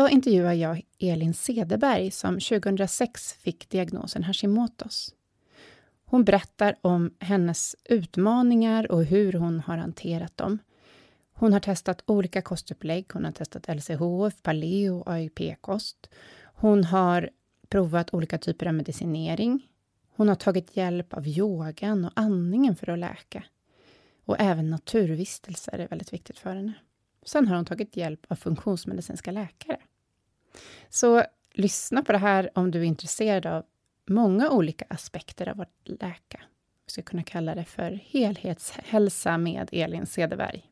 Idag intervjuar jag Elin Cederberg som 2006 fick diagnosen Hashimotos. Hon berättar om hennes utmaningar och hur hon har hanterat dem. Hon har testat olika kostupplägg. Hon har testat LCHF, paleo och AIP-kost. Hon har provat olika typer av medicinering. Hon har tagit hjälp av yogan och andningen för att läka. Och även naturvistelser är väldigt viktigt för henne. Sen har hon tagit hjälp av funktionsmedicinska läkare. Så lyssna på det här om du är intresserad av många olika aspekter av att läka. Vi ska kunna kalla det för helhetshälsa med Elin Cederberg.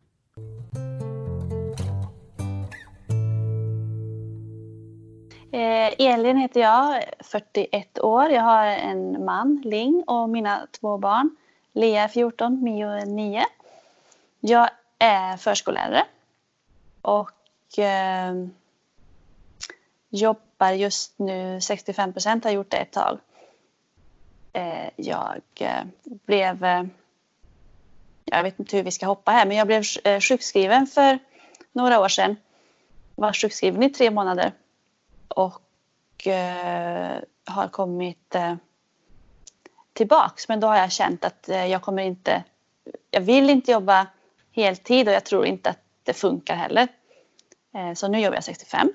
Eh, Elin heter jag, 41 år. Jag har en man, Ling, och mina två barn. Lea är 14, Mio är 9. Jag är förskollärare och eh, jobbar just nu 65 procent, har gjort det ett tag. Eh, jag eh, blev, eh, jag vet inte hur vi ska hoppa här, men jag blev eh, sjukskriven för några år sedan. Var sjukskriven i tre månader och eh, har kommit eh, tillbaks. Men då har jag känt att eh, jag kommer inte, jag vill inte jobba heltid och jag tror inte att det funkar heller. Eh, så nu jobbar jag 65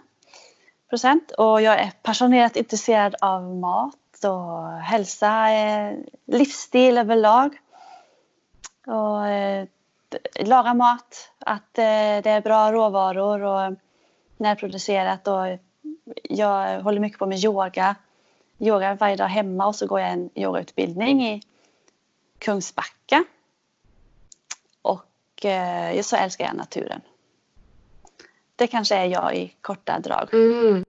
procent och jag är passionerat intresserad av mat och hälsa, eh, livsstil överlag. Och eh, laga mat, att eh, det är bra råvaror och närproducerat. Och jag håller mycket på med yoga. Yoga varje dag hemma och så går jag en yogautbildning i Kungsbacka. Och eh, så älskar jag naturen. Det kanske är jag i korta drag. Mm.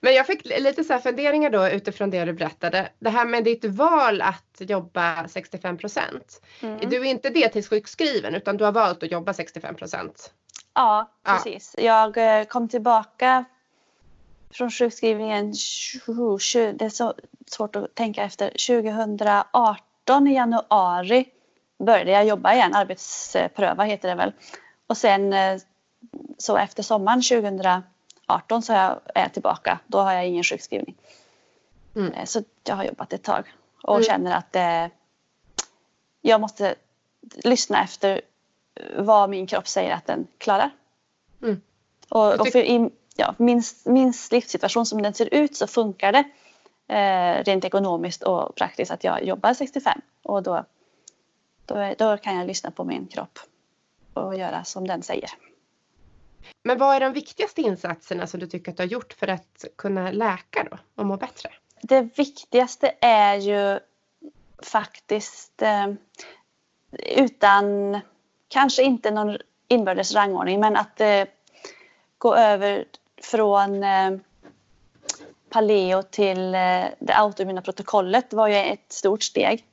Men jag fick lite så funderingar då utifrån det du berättade. Det här med ditt val att jobba 65 procent. Mm. Du är inte deltidssjukskriven utan du har valt att jobba 65 procent. Ja, precis. Ja. Jag eh, kom tillbaka från sjukskrivningen, 20, det är så svårt att tänka efter, 2018 i januari började jag jobba igen, arbetspröva heter det väl. Och sen eh, så efter sommaren 2018 så är jag tillbaka. Då har jag ingen sjukskrivning. Mm. Eh, så jag har jobbat ett tag och mm. känner att eh, jag måste lyssna efter vad min kropp säger att den klarar. Mm. Och, och, för i ja, min, min livssituation som den ser ut så funkar det eh, rent ekonomiskt och praktiskt att jag jobbar 65 och då, då, då kan jag lyssna på min kropp och göra som den säger. Men vad är de viktigaste insatserna som du tycker att du har gjort för att kunna läka då och må bättre? Det viktigaste är ju faktiskt eh, utan kanske inte någon inbördes rangordning men att eh, gå över från eh, paleo till eh, det autoimmuna protokollet var ju ett stort steg.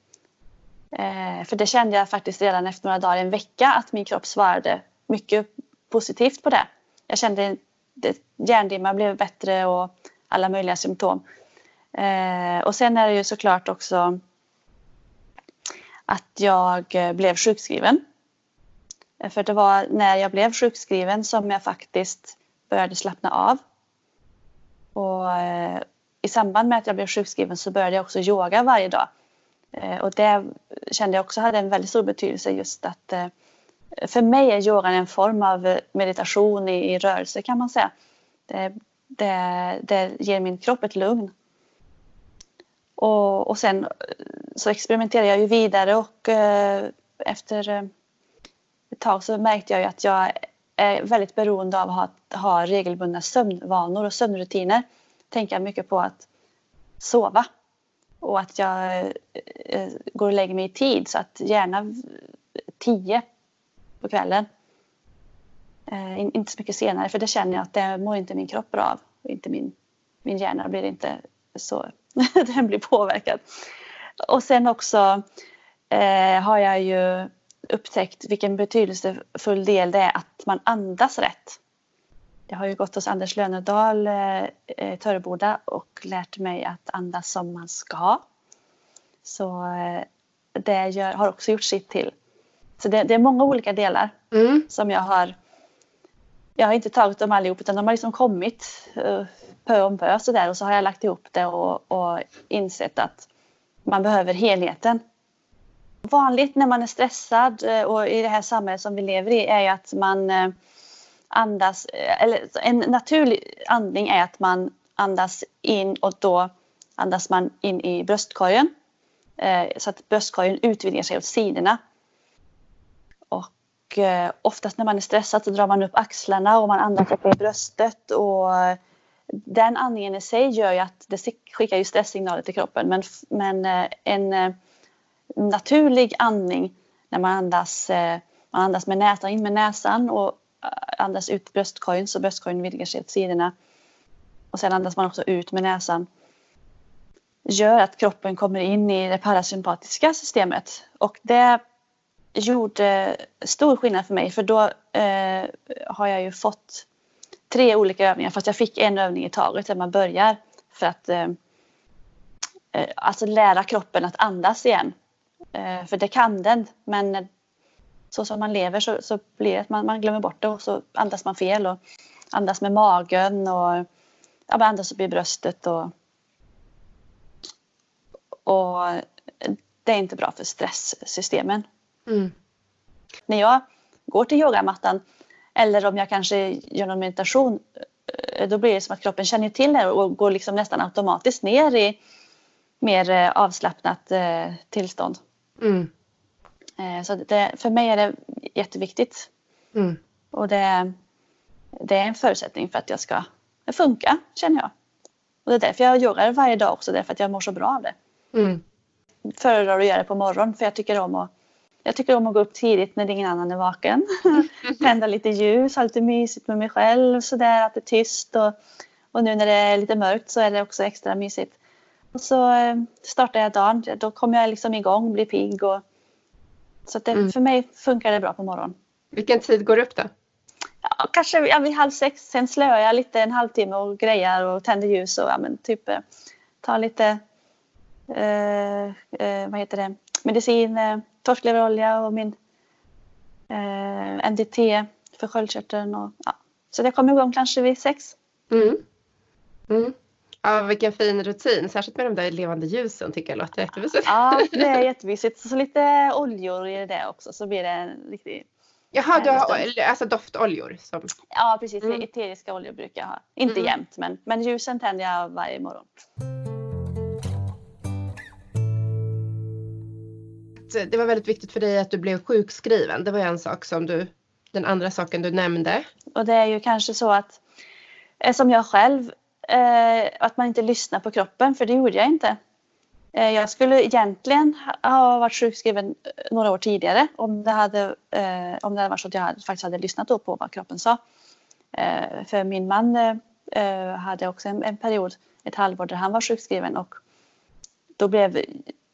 Eh, för det kände jag faktiskt redan efter några dagar, en vecka, att min kropp svarade mycket positivt på det. Jag kände att hjärndimma blev bättre och alla möjliga symptom. Eh, och sen är det ju såklart också att jag eh, blev sjukskriven. Eh, för det var när jag blev sjukskriven som jag faktiskt började slappna av. Och eh, i samband med att jag blev sjukskriven så började jag också yoga varje dag. Eh, och det kände jag också hade en väldigt stor betydelse just att eh, för mig är yogan en form av meditation i, i rörelse kan man säga. Det, det, det ger min kropp ett lugn. Och, och sen eh, så experimenterade jag ju vidare och eh, efter eh, ett tag så märkte jag ju att jag är väldigt beroende av att ha, ha regelbundna sömnvanor och sömnrutiner. Tänker jag mycket på att sova och att jag eh, eh går och lägger mig i tid så att gärna tio på kvällen. Eh, inte så mycket senare för det känner jag att det mår inte min kropp bra av. Och inte min, min hjärna blir inte så, den blir påverkad. Och sen också eh, har jag ju upptäckt vilken betydelsefull del det är att man andas rätt. Jag har ju gått hos Anders Lönedal eh, i Töreboda och lärt mig att andas som man ska. Så eh, det gör, har också gjort sitt till. Så det, det är många olika delar mm. som jag har jag har inte tagit dem allihop utan de har liksom kommit uh, pö om pö så där, och så har jag lagt ihop det och, och insett att man behöver helheten vanligt när man är stressad eh, och i det här samhället som vi lever i är ju att man eh, andas, eller en naturlig andning är att man andas in och då andas man in i bröstkorgen så att bröstkorgen utvidgar sig åt sidorna. Och oftast när man är stressad så drar man upp axlarna och man andas upp i bröstet och eh, den andningen i sig gör ju att det skickar ju stresssignaler till kroppen men, men eh, en naturlig andning när man andas, man andas med näsan, in med näsan och andas ut bröstkorgen så bröstkorgen vidgar sig åt sidorna. Och sen andas man också ut med näsan. Gör att kroppen kommer in i det parasympatiska systemet och det gjorde stor skillnad för mig för då eh, har jag ju fått tre olika övningar fast jag fick en övning i taget där man börjar för att eh, eh, alltså lära kroppen att andas igen. Eh, för det kan den, men så som man lever så, så blir det att man, man glömmer bort det och så andas man fel och andas med magen och ja, andas upp i bröstet och, och det är inte bra för stresssystemen. Mm. När jag går till yogamattan eller om jag kanske gör någon meditation eh, då blir det som att kroppen känner till det och går liksom nästan automatiskt ner i mer eh, avslappnat tillstånd. Mm. Eh, så det, för mig är det jätteviktigt. Mm. Och det, det är en förutsättning för att jag ska funka, känner jag. Och det är därför jag yogar varje dag också, därför att jag mår så bra av det. Mm. Föredrar att göra det på morgonen för jag tycker om att jag tycker om att gå upp tidigt när ingen annan är vaken. Tända lite ljus, ha lite mysigt med mig själv sådär, att det är tyst. Och, och nu när det är lite mörkt så är det också extra mysigt. Och så eh, startar jag dagen. Då kommer jag liksom igång, blir pigg. Och... Så det, mm. för mig funkar det bra på morgonen. Vilken tid går du upp då? Ja, kanske ja, vid halv sex. Sen slöar jag lite en halvtimme och grejar och tänder ljus och ja, men typ eh, tar lite eh, eh, vad heter det? Medicin, eh, torskleverolja och min eh, NDT för sköldkörteln. Och, ja. Så jag kommer igång kanske vid sex. Mm. Mm. Ja, vilken fin rutin. Särskilt med de där levande ljusen tycker jag låter jättemysigt. Ja, det är jättemysigt. Så lite oljor i det också så blir det en riktig Jaha, du har alltså doftoljor? Som... Ja, precis. Mm. Eteriska oljor brukar jag ha. Inte mm. jämt, men, men ljusen tänder jag varje morgon. Eh, det var väldigt viktigt för dig att du blev sjukskriven. Det var en sak som du, den andra saken du nämnde. Och det är ju kanske så att eh, som jag själv, eh, att man inte lyssnar på kroppen, för det gjorde jag inte. Jag skulle egentligen ha varit sjukskriven några år tidigare om det hade, om det hade varit så att jag hade, faktiskt hade lyssnat på vad kroppen sa. För min man hade också en, en period, ett halvår där han var sjukskriven och då blev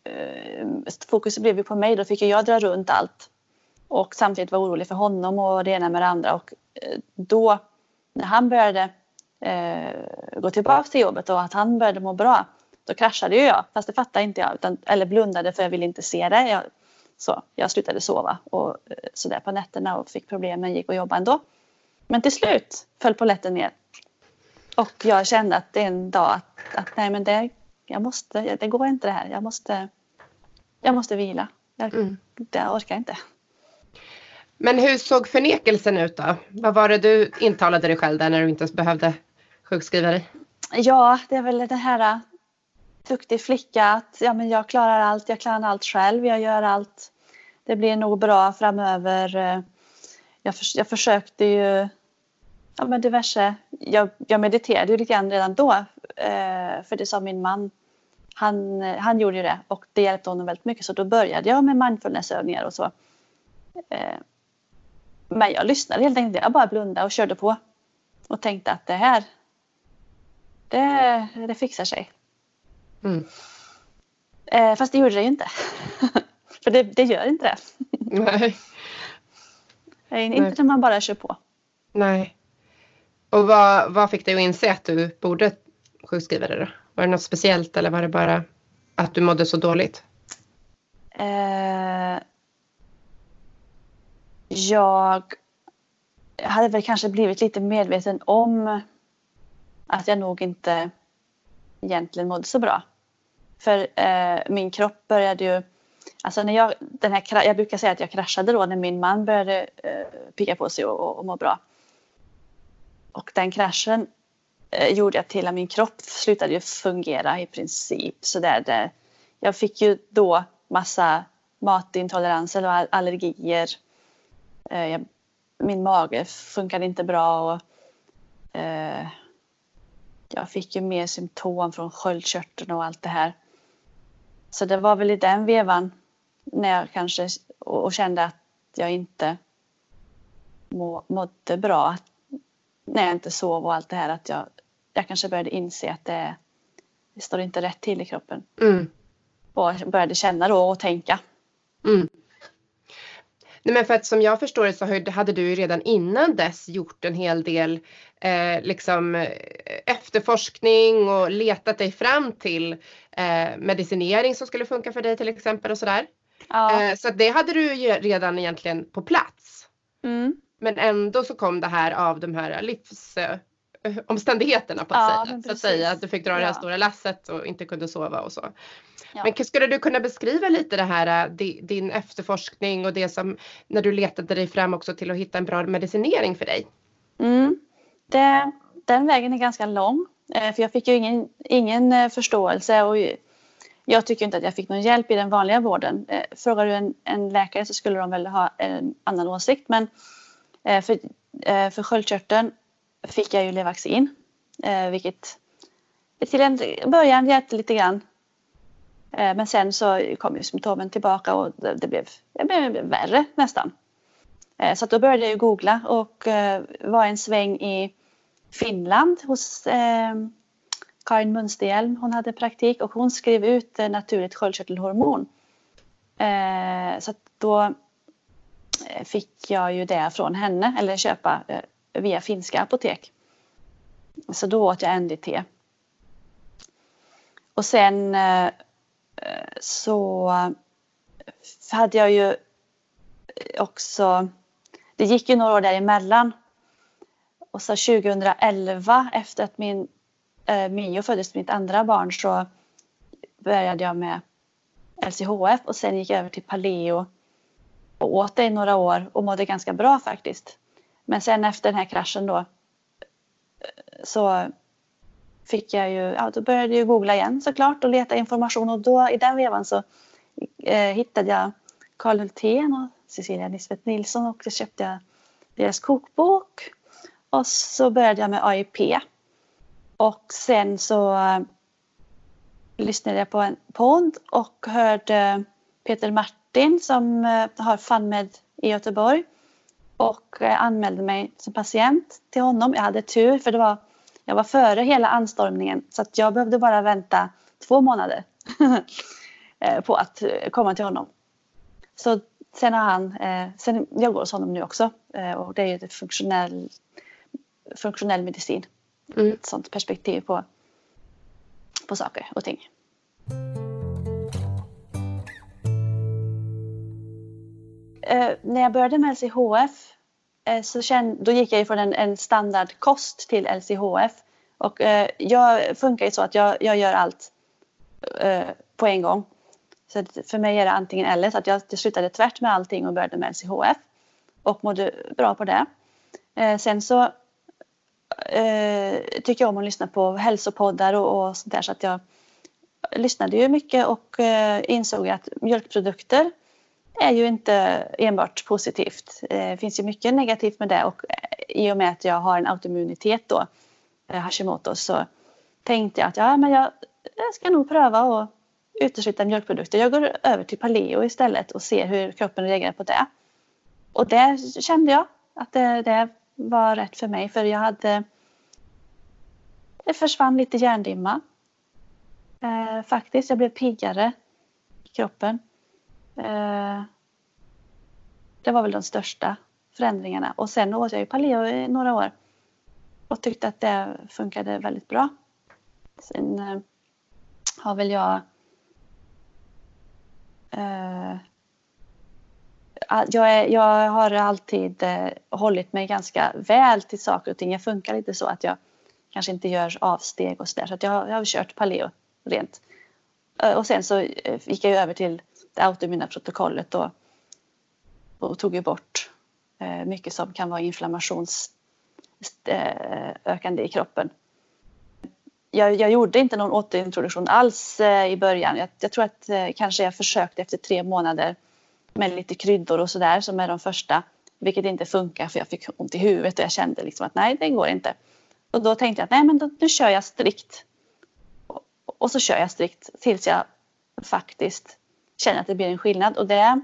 Eh, fokuset blev ju på mig. Då fick jag dra runt allt och samtidigt vara orolig för honom och det ena med det andra. Och eh, då när han började eh, gå tillbaka till jobbet och att han började må bra då kraschade ju jag, fast det fattade inte jag. Utan, eller blundade för jag ville inte se det. Jag, så, jag slutade sova och sådär på nätterna och fick problem men gick och jobbade ändå. Men till slut föll polletten ner. Och jag kände att det är en dag att, att nej men det, jag måste, det går inte det här. Jag måste, jag måste vila. Jag, mm. jag orkar inte. Men hur såg förnekelsen ut då? Vad var det du intalade dig själv där när du inte behövde sjukskriva dig? Ja, det är väl det här duktig flicka att ja, men jag klarar allt, jag klarar allt själv, jag gör allt. Det blir nog bra framöver. Jag, för, jag försökte ju ja, men diverse, jag, jag mediterade ju lite grann redan då. Eh, för det sa min man. Han, han gjorde ju det och det hjälpte honom väldigt mycket så då började jag med mindfulnessövningar och så. Eh, men jag lyssnade helt enkelt. Jag bara blundade och körde på. Och tänkte att det här, det, det fixar sig. Mm. Eh, fast det gjorde det ju inte. För det, det, gör inte det. Nej. Nej. Inte när man bara kör på. Nej. Och vad, vad fick dig att inse att du borde sjukskriva dig då? Var det något speciellt eller var det bara att du mådde så dåligt? Eh, jag hade väl kanske blivit lite medveten om att jag nog inte egentligen mådde så bra. För eh, min kropp började ju... Alltså när jag, den här, jag brukar säga att jag kraschade då när min man började eh, pigga på sig och, och, och må bra. Och den kraschen eh, gjorde att hela min kropp slutade ju fungera i princip. Så där, det, jag fick ju då massa matintoleranser och allergier. Eh, jag, min mage funkade inte bra. Och, eh, jag fick ju mer symptom från sköldkörteln och allt det här. Så det var väl i den vevan när jag kanske och, kände att jag inte må, mådde bra. När jag inte sov och allt det här att jag, jag kanske började inse att det, det står inte rätt till i kroppen. Mm. Och började känna då och tänka. Mm. Nej, men för att som jag förstår det så hade du redan innan dess gjort en hel del eh, liksom, eh, efterforskning och letat dig fram till eh, medicinering som skulle funka för dig till exempel och sådär. Ja. Eh, så det hade du ju redan egentligen på plats. Mm. Men ändå så kom det här av de här livs omständigheterna på att, ja, säga, så att säga. Att du fick dra ja. det här stora lasset och inte kunde sova och så. Ja. Men skulle du kunna beskriva lite det här, äh, din efterforskning och det som när du letade dig fram också till att hitta en bra medicinering för dig? Mm. Det, den vägen är ganska lång. Eh, för jag fick ju ingen, ingen eh, förståelse och jag tycker inte att jag fick någon hjälp i den vanliga vården. Eh, frågar du en, en läkare så skulle de väl ha en annan åsikt. Men Eh, för, eh, för sköldkörteln fick jag ju Levaxin. Eh, vilket till en början hjälpte lite grann. Eh, men sen så kom ju symptomen tillbaka och det blev, det blev värre nästan. Eh, så då började jag googla och eh, var en sväng i Finland hos Karin Munsterhjelm. Hon hade praktik och hon skrev ut naturligt sköldkörtelhormon. Så då fick jag ju det från henne, eller köpa eh, via finska apotek. Så då åt jag NDT. Och sen eh, så hade jag ju också, det gick ju några år däremellan. Och så 2011 efter att min eh, Mio föddes mitt andra barn så började jag med LCHF och sen gick jag över till paleo och åt det i några år och mådde ganska bra faktiskt. Men sen efter den här kraschen då eh, så fick jag ju, ja då började jag googla igen såklart och leta information och då i den vevan så eh, hittade jag Karl Hultén och Cecilia Nisbet Nilsson och så köpte jag deras kokbok och så började jag med AIP. Och sen så eh, lyssnade jag på en podd och hörde Peter Martin som eh, har FunMed i Göteborg och eh, anmälde mig som patient till honom. Jag hade tur för det var, jag var före hela anstormningen så att jag behövde bara vänta två månader på att komma till honom. Så sen har han, sen, jag går hos honom nu också och det är ju funktionell, funktionell medicin. Mm. Ett sånt perspektiv på, på saker och ting. Eh, när jag började med LCHF eh, så kände, då gick jag från en, en standardkost till LCHF. Och eh, jag funkar ju så att jag, jag gör allt eh, på en gång. Så för mig är det antingen eller. Så att jag slutade tvärt med allting och började med LCHF. Och mådde bra på det. Eh, sen så eh, tycker jag om att lyssna på hälsopoddar och, och sånt där. Så att jag lyssnade ju mycket och eh, insåg att mjölkprodukter är ju inte enbart positivt. Det finns ju mycket negativt med det och eh, i och med att jag har en autoimmunitet då, eh, Hashimoto, så tänkte jag att ja, men jag, jag ska nog pröva att utesluta mjölkprodukter. Jag går över till paleo istället och ser hur kroppen reagerar på det. Och det kände jag att det, det var rätt för mig för jag hade det försvann lite hjärndimma. Eh, faktiskt, jag blev piggare i kroppen. Eh, det var väl de största förändringarna. Och sen åt jag ju paleo i några år och tyckte att det funkade väldigt bra. Sen eh, har väl jag eh, jag, är, jag har alltid eh, hållit mig ganska väl till saker och ting. Jag funkar lite så att jag kanske inte gör avsteg och sådär. Så att jag, jag har kört paleo rent. Eh, och sen så eh, gick jag över till det autoimmuna protokollet och, och tog ju bort eh, mycket som kan vara inflammationsökande i kroppen. Jag, jag, gjorde inte någon återintroduktion alls eh, i början. Jag, jag tror att eh, kanske jag försökte efter tre månader med lite kryddor och sådär som är de första. Vilket inte funkar för jag fick ont i huvudet och jag kände liksom att nej det går inte. Och då tänkte jag att nej men då, nu kör jag strikt. Och, och så kör jag strikt tills jag faktiskt känner att det blir en skillnad. Och det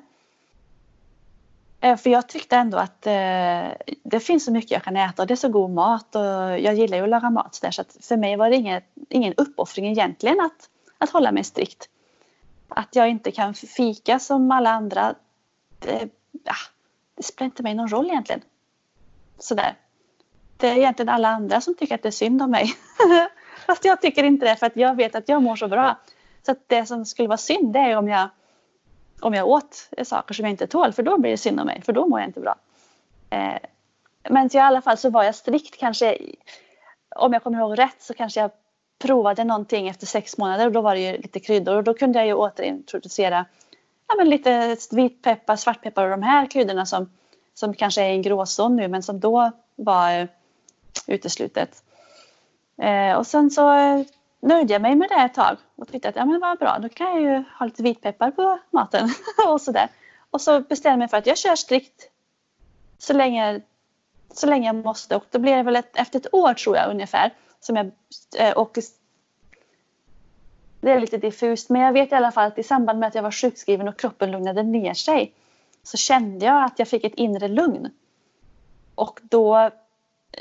eh, för jag tyckte ändå att eh, det finns så mycket jag kan äta och det är så god mat och jag gillar ju att laga mat så, där, så att för mig var det ingen, ingen uppoffring egentligen att, att hålla mig strikt. Att jag inte kan fika som alla andra, det, ja, det spelar inte mig någon roll egentligen. Sådär. Det är egentligen alla andra som tycker att det är synd om mig. Fast jag tycker inte det för att jag vet att jag mår så bra. Så att det som skulle vara synd det är om jag, om jag åt saker som jag inte tål för då blir det synd om mig för då mår jag inte bra. Eh, men i alla fall så var jag strikt kanske, om jag kommer ihåg rätt så kanske jag provade någonting efter sex månader och då var det ju lite kryddor och då kunde jag ju återintroducera ja, men lite vitpeppar, svartpeppar och de här kryddorna som, som kanske är i en gråzon nu men som då var eh, uteslutet. Eh, och sen så eh, nöjde jag mig med det ett tag och tyckte att ja, men vad bra, då kan jag ju ha lite vitpeppar på maten och sådär. Och så bestämde jag mig för att jag kör strikt så länge, så länge jag måste och då blir det väl ett, efter ett år tror jag ungefär som jag, eh, och det är lite diffust, men jag vet i alla fall att i samband med att jag var sjukskriven och kroppen lugnade ner sig så kände jag att jag fick ett inre lugn. Och då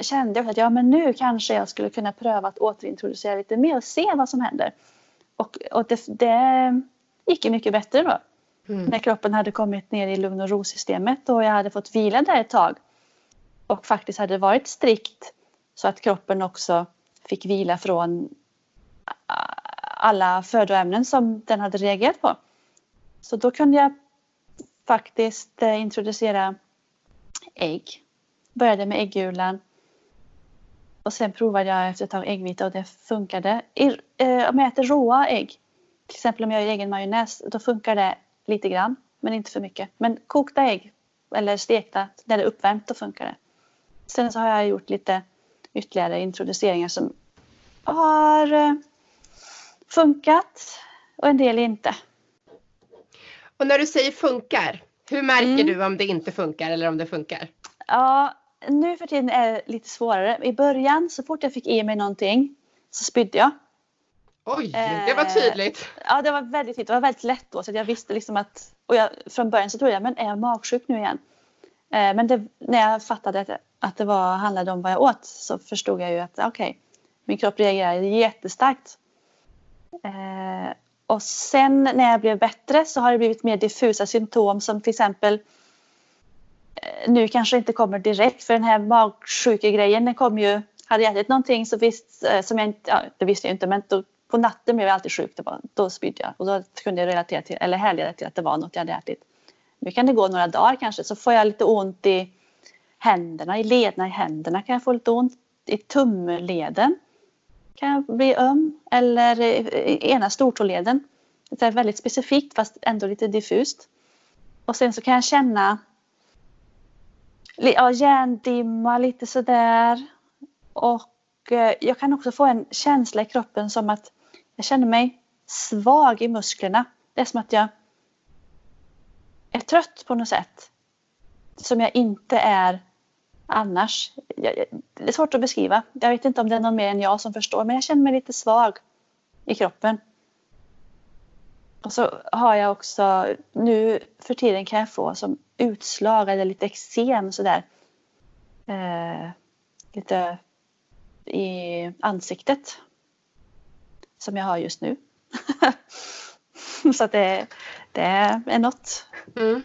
kände jag att ja, men nu kanske jag skulle kunna pröva att återintroducera lite mer och se vad som händer. Och, och det, det gick ju mycket bättre då. Mm. När kroppen hade kommit ner i lugn och ro-systemet och jag hade fått vila där ett tag. Och faktiskt hade varit strikt så att kroppen också fick vila från alla födoämnen som den hade reagerat på. Så då kunde jag faktiskt eh, introducera ägg. Började med äggulan. Och sen provade jag efter ett tag äggvita och det funkade. I, eh, om jag äter råa ägg, till exempel om jag gör egen majonnäs, då funkar det lite grann, men inte för mycket. Men kokta ägg eller stekta, när det är uppvärmt, då funkar det. Sen så har jag gjort lite ytterligare introduceringar som har eh, funkat och en del inte. Och när du säger funkar, hur märker mm. du om det inte funkar eller om det funkar? Ja, nu för tiden är det lite svårare. I början, så fort jag fick i mig någonting så spydde jag. Oj, det var tydligt. Eh, ja, det var väldigt tydligt. Det var väldigt lätt då. Så jag visste liksom att... Och jag, från början så trodde jag, men är jag magsjuk nu igen? Eh, men det, när jag fattade att, att det var, handlade om vad jag åt så förstod jag ju att okej, okay, min kropp reagerar jättestarkt. Eh, och sen när jag blev bättre så har det blivit mer diffusa symptom som till exempel eh, Eh, nu kanske inte kommer direkt för den här magsjukegrejen den kom ju, hade jag ätit någonting så visst, eh, som jag inte, ja, det visste jag inte men då, på natten blev jag alltid sjuk, det var, då spydde jag och då kunde jag relatera till, eller härleda till att det var något jag hade ätit. Nu kan det gå några dagar kanske så får jag lite ont i händerna, i lederna i händerna kan jag få lite ont, i tumleden kan jag bli öm eller i ena stortåleden. Det är väldigt specifikt fast ändå lite diffust. Och sen så kan jag känna ja, hjärndimma lite sådär. Och eh, jag kan också få en känsla i kroppen som att jag känner mig svag i musklerna. Det är som att jag är trött på något sätt. Som jag inte är annars. Det är svårt att beskriva. Jag vet inte om det är någon mer än jag som förstår men jag känner mig lite svag i kroppen. Och så har jag också, nu för tiden kan jag få som utslag eller lite eksem sådär. Eh, lite i ansiktet. Som jag har just nu. så att det, det är något. Mm.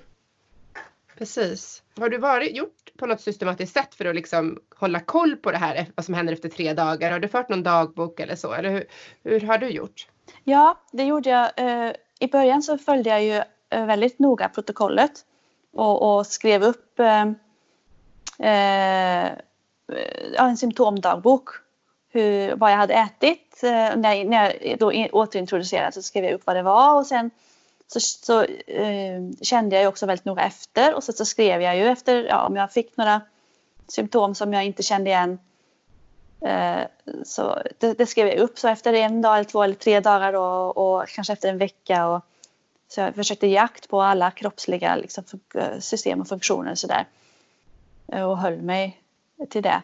Precis. Har du varit, gjort på något systematiskt sätt för att liksom hålla koll på det här, vad som händer efter tre dagar? Har du fört någon dagbok eller så? Eller hur, hur har du gjort? Ja, det gjorde jag. I början så följde jag ju eh, väldigt noga protokollet och, och skrev upp eh, eh en symptomdagbok. Hur, vad jag hade ätit. Eh, när jag, när jag då återintroducerade så skrev jag upp vad det var och sen så, så eh, kände jag ju också väldigt noga efter och så, så skrev jag ju efter ja, om jag fick några symptom som jag inte kände igen. Eh, så det, det, skrev jag upp så efter en dag eller två eller tre dagar och, och kanske efter en vecka. Och, så jag försökte jakt på alla kroppsliga liksom, system och funktioner sådär. Eh, och höll mig till det.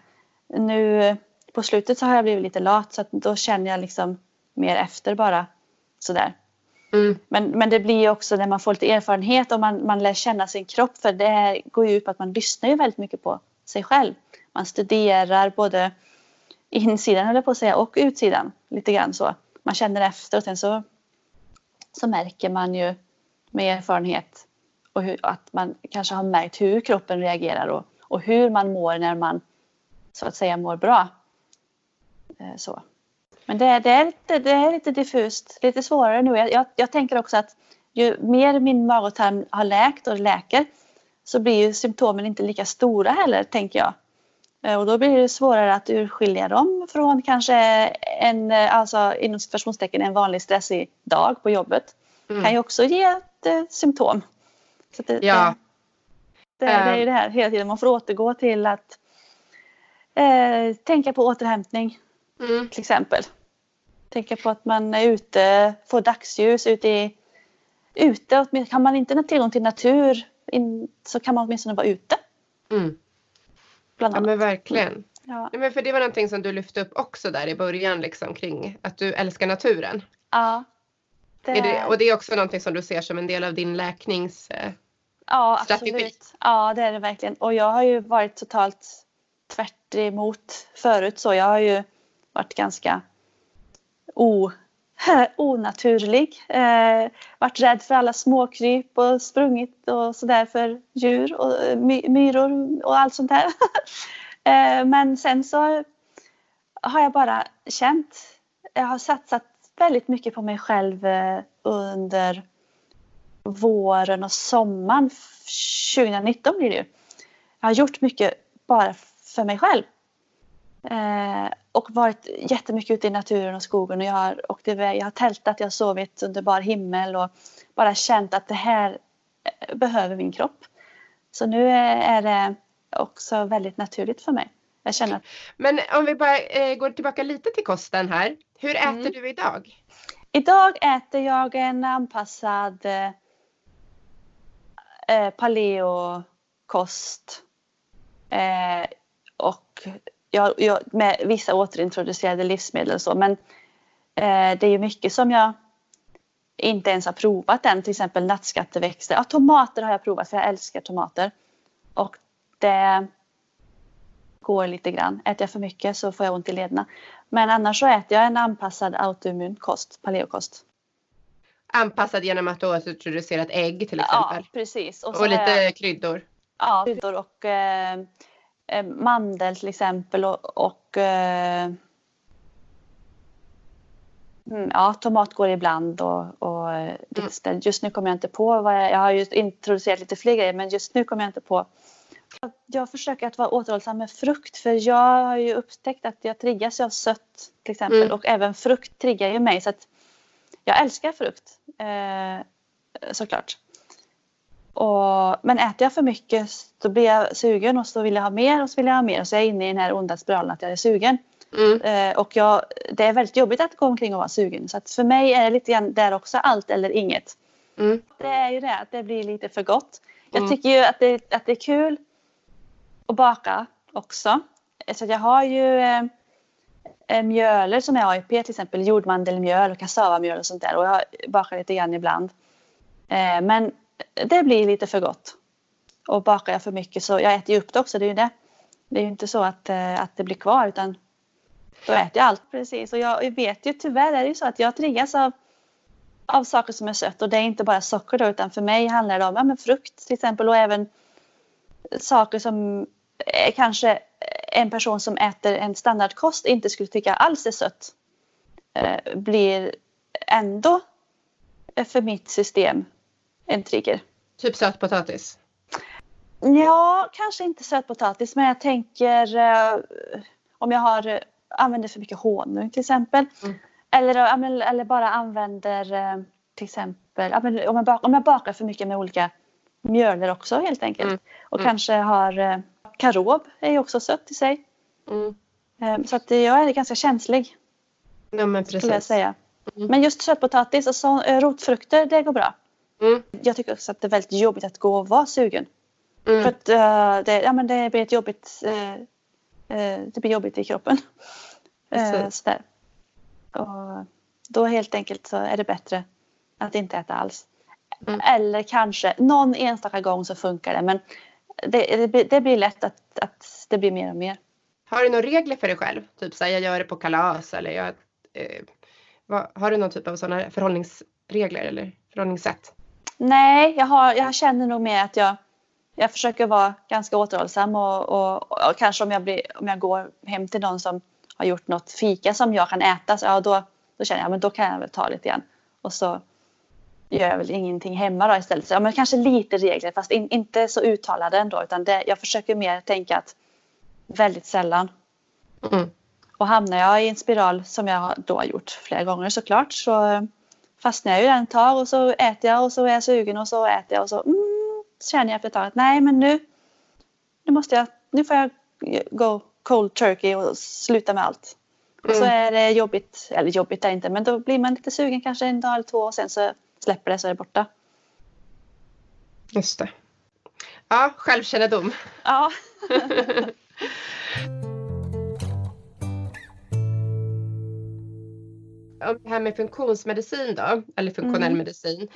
Nu på slutet så har jag blivit lite lat så att då känner jag liksom mer efter bara sådär. Mm. Men, men det blir också när man får lite erfarenhet och man, man lär känna sin kropp för det går ju ut på att man lyssnar ju väldigt mycket på sig själv. Man studerar både insidan höll jag på att säga och utsidan lite grann så. Man känner efter och sen så, så märker man ju med erfarenhet och hur, att man kanske har märkt hur kroppen reagerar och, och hur man mår när man så att säga mår bra. Eh, så. Men det, det, är, lite, det är lite diffust, lite svårare nu. Jag, jag tänker också att ju mer min mage och tarm har läkt och läker så blir ju symptomen inte lika stora heller, tänker jag. Eh, och då blir det svårare att urskilja dem från kanske en, eh, alltså inom situationstecken en vanlig stressig dag på jobbet. Mm. kan ju också ge ett eh, symptom. Så det, ja. det, det, det, är ju det här hela tiden, man får återgå till att eh, tänka på återhämtning mm. till exempel. Tänka på att man är ute, får dagsljus ute i ute. Kan man inte ha tillgång till natur så kan man åtminstone vara ute. Mm. Bland annat. Ja men verkligen. Ja. ja. men för det var någonting som du lyfte upp också där i början liksom kring att du älskar naturen. Ja. Det... Är det, och det är också någonting som du ser som en del av din läkningsstrategi? Ja absolut. Ja det är det verkligen. Och jag har ju varit totalt tvärt emot förut så. Jag har ju varit ganska o, onaturlig. Eh, varit rädd för alla småkryp och sprungit och sådär för djur och eh, my, myror och allt sånt där. eh, men sen så har jag bara känt, jag har satsat väldigt mycket på mig själv eh, under våren och sommaren 2019 blir det ju. Jag har gjort mycket bara för mig själv. Eh, och varit jättemycket ute i naturen och skogen. Och jag, har åkt iväg, jag har tältat, jag har sovit under bar himmel och bara känt att det här eh, behöver min kropp. Så nu är det också väldigt naturligt för mig. Jag känner att... Men om vi bara eh, går tillbaka lite till kosten här. Hur äter mm. du idag? Idag äter jag en anpassad eh, eh paleokost. Eh, och jag, jag, med vissa återintroducerade livsmedel och så. Men eh, det är ju mycket som jag inte ens har provat än. Till exempel nattskatteväxter. Ja, tomater har jag provat för jag älskar tomater. Och det går lite grann. Äter jag för mycket så får jag ont i lederna. Men annars så äter jag en anpassad autoimmun kost, paleokost. Anpassad genom att du har introducerat ägg till exempel? Ja, precis. Och, och lite jag, kryddor? Ja, kryddor och eh, mandel till exempel och, och eh, mm, ja, tomat går ibland och, och mm. just nu kommer jag inte på vad jag, jag har ju introducerat lite fler grejer men just nu kommer jag inte på jag försöker att vara återhållsam med frukt för jag har ju upptäckt att jag triggas av sött till exempel mm. och även frukt triggar ju mig så att jag älskar frukt eh, såklart. Och, men äter jag för mycket så blir jag sugen och så vill jag ha mer och så vill jag ha mer och så är jag inne i den här onda spiralen att jag är sugen. Mm. Eh, och jag, det är väldigt jobbigt att gå omkring och vara sugen så för mig är det lite grann där också allt eller inget. Mm. Det är ju det att det blir lite för gott. Jag mm. tycker ju att det, att det är kul att baka också. Så jag har ju eh, eh, mjöler som är AIP, till exempel jordmandelmjöl och kassavamjöl och sånt där. Och jag bakar lite grann ibland. Eh, men det blir lite för gott. Och bakar jag för mycket så jag äter ju upp det också, det är ju det. Det är ju inte så att, eh, att det blir kvar utan då äter jag allt precis. Och jag vet ju tyvärr är det ju så att jag triggas av, av saker som är sött och det är inte bara socker då utan för mig handlar det om ja, men frukt till exempel och även saker som eh, kanske en person som äter en standardkost inte skulle tycka alls är sött eh, blir ändå för mitt system en trigger. Typ sötpotatis? Ja, kanske inte sötpotatis men jag tänker eh, om jag har, använder för mycket honung till exempel. Mm. Eller, eller bara använder till exempel om jag, bakar, om jag bakar för mycket med olika mjöler också helt enkelt. Mm. Och mm. kanske har karob är ju också sött i sig. Mm. Ehm, så att jag är ganska känslig. Ja, men precis. Skulle jag säga. Mm. Men just sötpotatis och så, eh, rotfrukter, det går bra. Mm. Jag tycker också att det är väldigt jobbigt att gå och vara sugen. Mm. För att uh, det, ja, men det blir ett jobbigt, uh, uh, det blir jobbigt i kroppen. Sådär. Och då helt enkelt så är det bättre att inte äta alls. Mm. Eller kanske någon enstaka gång så funkar det men det, det, det, blir lätt att, att det blir mer och mer. Har du några regler för dig själv? Typ så här, jag gör det på kalas eller jag, vad, har du någon typ av sådana förhållningsregler eller förhållningssätt? Nej, jag, har, jag känner nog mer att jag, jag försöker vara ganska återhållsam och, och, och, kanske om jag, blir, om jag går hem till någon som har gjort något fika som jag kan äta så ja, då, då känner jag men då kan jag väl ta lite grann. Och så gör jag väl ingenting hemma då istället. Så, ja, men kanske lite regler fast in, inte så uttalade ändå utan det, jag försöker mer tänka att väldigt sällan. Mm. Och hamnar jag i en spiral som jag då har gjort flera gånger såklart så fastnar jag ju den ett tag och så äter jag och så är jag sugen och så äter jag och så mm, känner jag efter ett tag att nej men nu, nu måste jag, nu får jag gå cold turkey och sluta med allt. Mm. Och så mm. är det jobbigt, eller jobbigt är det inte men då blir man lite sugen kanske en dag eller två och sen så släpper det så är det borta. Just det. Ja, självkännedom. Ja. Om det här med funktionsmedicin då, eller funktionell mm. medicin.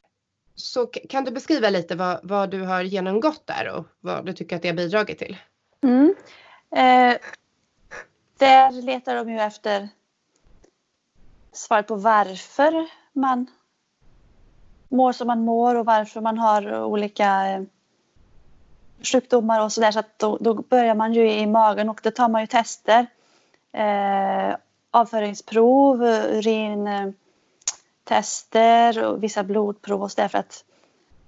Så kan du beskriva lite vad, vad, du har genomgått där och vad du tycker att det har bidragit till? Mm. Eh, där letar de ju efter svar på varför man mår som man mår och varför man har olika eh, sjukdomar och sådär. Så att då, då, börjar man ju i magen och då tar man ju tester. Eh, avföringsprov, urintester och vissa blodprov och så där, för att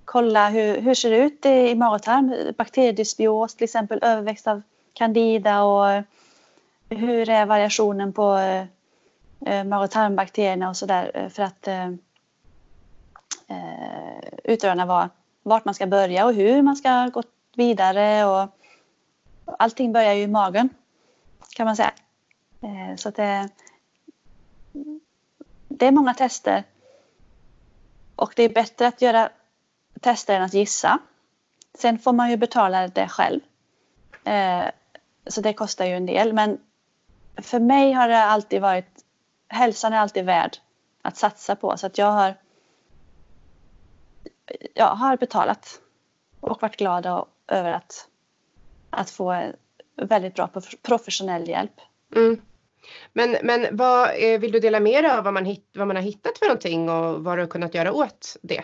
kolla hur, hur ser det ut i mag och tarm. Bakteriedysbios till exempel, överväxt av candida och eh, hur är variationen på eh, eh mag och tarmbakterierna och sådär där, eh, för att eh, utröna var, vart man ska börja och hur man ska gå vidare. Och, allting börjar ju i magen kan man säga. Eh, så att det, det är många tester. Och det är bättre att göra tester än att gissa. Sen får man ju betala det själv. Eh, så det kostar ju en del. Men för mig har det alltid varit, hälsan är alltid värd att satsa på. Så att jag har, jag har betalat och varit glad över att, att få väldigt bra professionell hjälp. Mm. Men, men vad, eh, vill du dela med dig av vad man, hitt, vad man har hittat för någonting och vad du har kunnat göra åt det?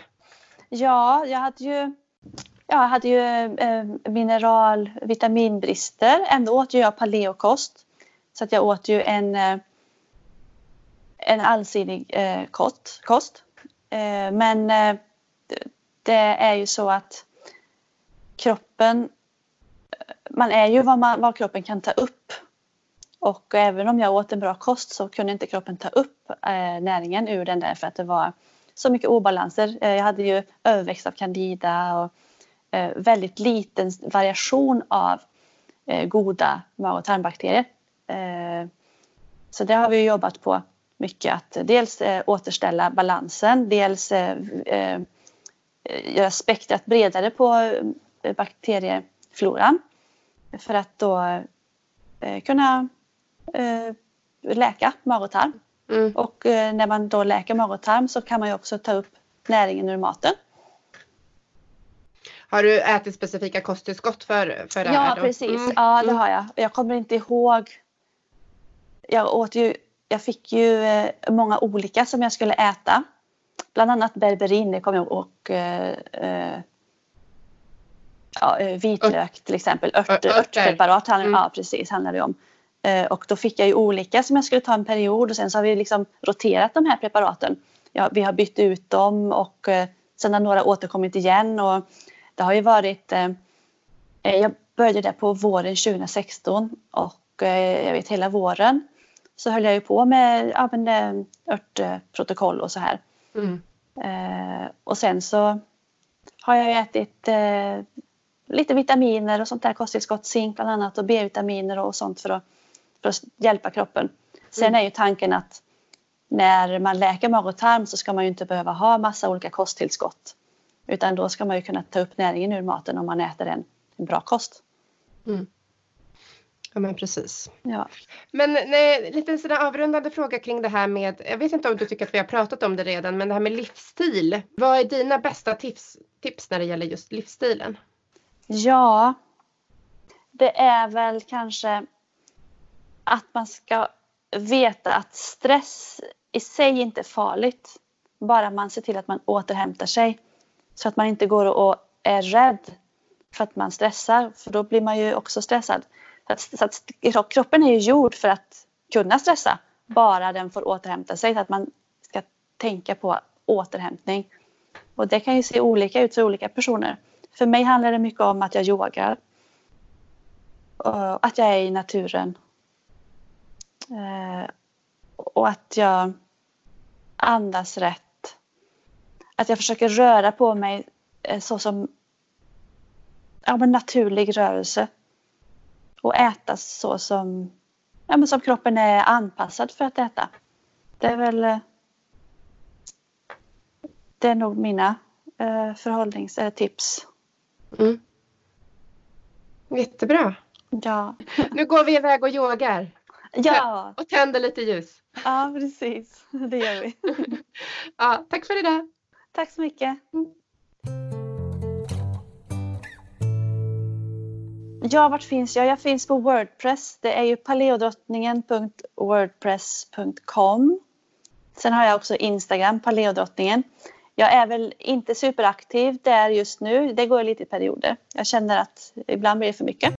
Ja, jag hade ju, jag hade ju eh, mineral vitaminbrister. Ändå åt jag paleokost. Så att jag åt ju en, eh, en allsidig eh, kost. kost. Eh, men eh, det är ju så att kroppen, man är ju vad, man, vad kroppen kan ta upp. Och även om jag åt en bra kost så kunde inte kroppen ta upp eh, näringen ur den där för att det var så mycket obalanser. Eh, jag hade ju överväxt av candida och eh, väldigt liten variation av eh, goda mag och tarmbakterier. Eh, så det har vi jobbat på mycket att dels eh, återställa balansen, dels eh, göra spektrat bredare på bakteriefloran för att då kunna läka mag och tarm. Mm. Och eh, när man då läker mag och tarm så kan man ju också ta upp näringen ur maten. Har du ätit specifika kosttillskott för, för det ja, här? Ja, precis. Mm. Ja, det mm. har jag. Jag kommer inte ihåg. Jag åt ju, jag fick ju eh, många olika som jag skulle äta. Bland annat berberin, det kommer jag ihåg, och eh, eh ja, vitlök till exempel. Ört, örtpreparat handlar, mm. ja, precis, handlar det om. Eh, och då fick jag ju olika som jag skulle ta en period och sen så har vi liksom roterat de här preparaten. Ja, vi har bytt ut dem och eh, sen har några återkommit igen och det har ju varit eh, jag började där på våren 2016 och jag vet hela våren så höll jag ju på med ja, men, örtprotokoll och så här. Mm. och sen så har jag ätit lite vitaminer och sånt där kosttillskott, zink bland annat och B-vitaminer och sånt för att för att hjälpa kroppen. Sen mm. är ju tanken att när man läker mag och tarm så ska man ju inte behöva ha massa olika kosttillskott. Utan då ska man ju kunna ta upp näringen ur maten om man äter en, en bra kost. Mm. Ja men precis. Ja. Men nej, lite en sån avrundande fråga kring det här med, jag vet inte om du tycker att vi har pratat om det redan, men det här med livsstil. Vad är dina bästa tips, tips när det gäller just livsstilen? Ja, det är väl kanske att man ska veta att stress i sig inte är farligt. Bara man ser till att man återhämtar sig. Så att man inte går och är rädd för att man stressar, för då blir man ju också stressad. Så att, så att kroppen är ju gjord för att kunna stressa, bara den får återhämta sig. Så att man ska tänka på återhämtning. Och det kan ju se olika ut för olika personer. För mig handlar det mycket om att jag yogar. Och att jag är i naturen Eh, och att jag andas rätt. Att jag försöker röra på mig eh, så som ja, men naturlig rörelse. Och äta så som, ja, men som kroppen är anpassad för att äta. Det är väl eh, det är nog mina eh, förhållnings eller tips. Mm. Jättebra. Ja. Nu går vi iväg och yogar. Ja. Och tänder lite ljus. Ja, precis. Det gör vi. ja, tack för idag. Tack så mycket. Ja, vart finns jag? Jag finns på Wordpress. Det är ju paleodrottningen.wordpress.com. Sen har jag också Instagram, paleodrottningen. Jag är väl inte superaktiv där just nu. Det går lite i perioder. Jag känner att ibland blir det för mycket.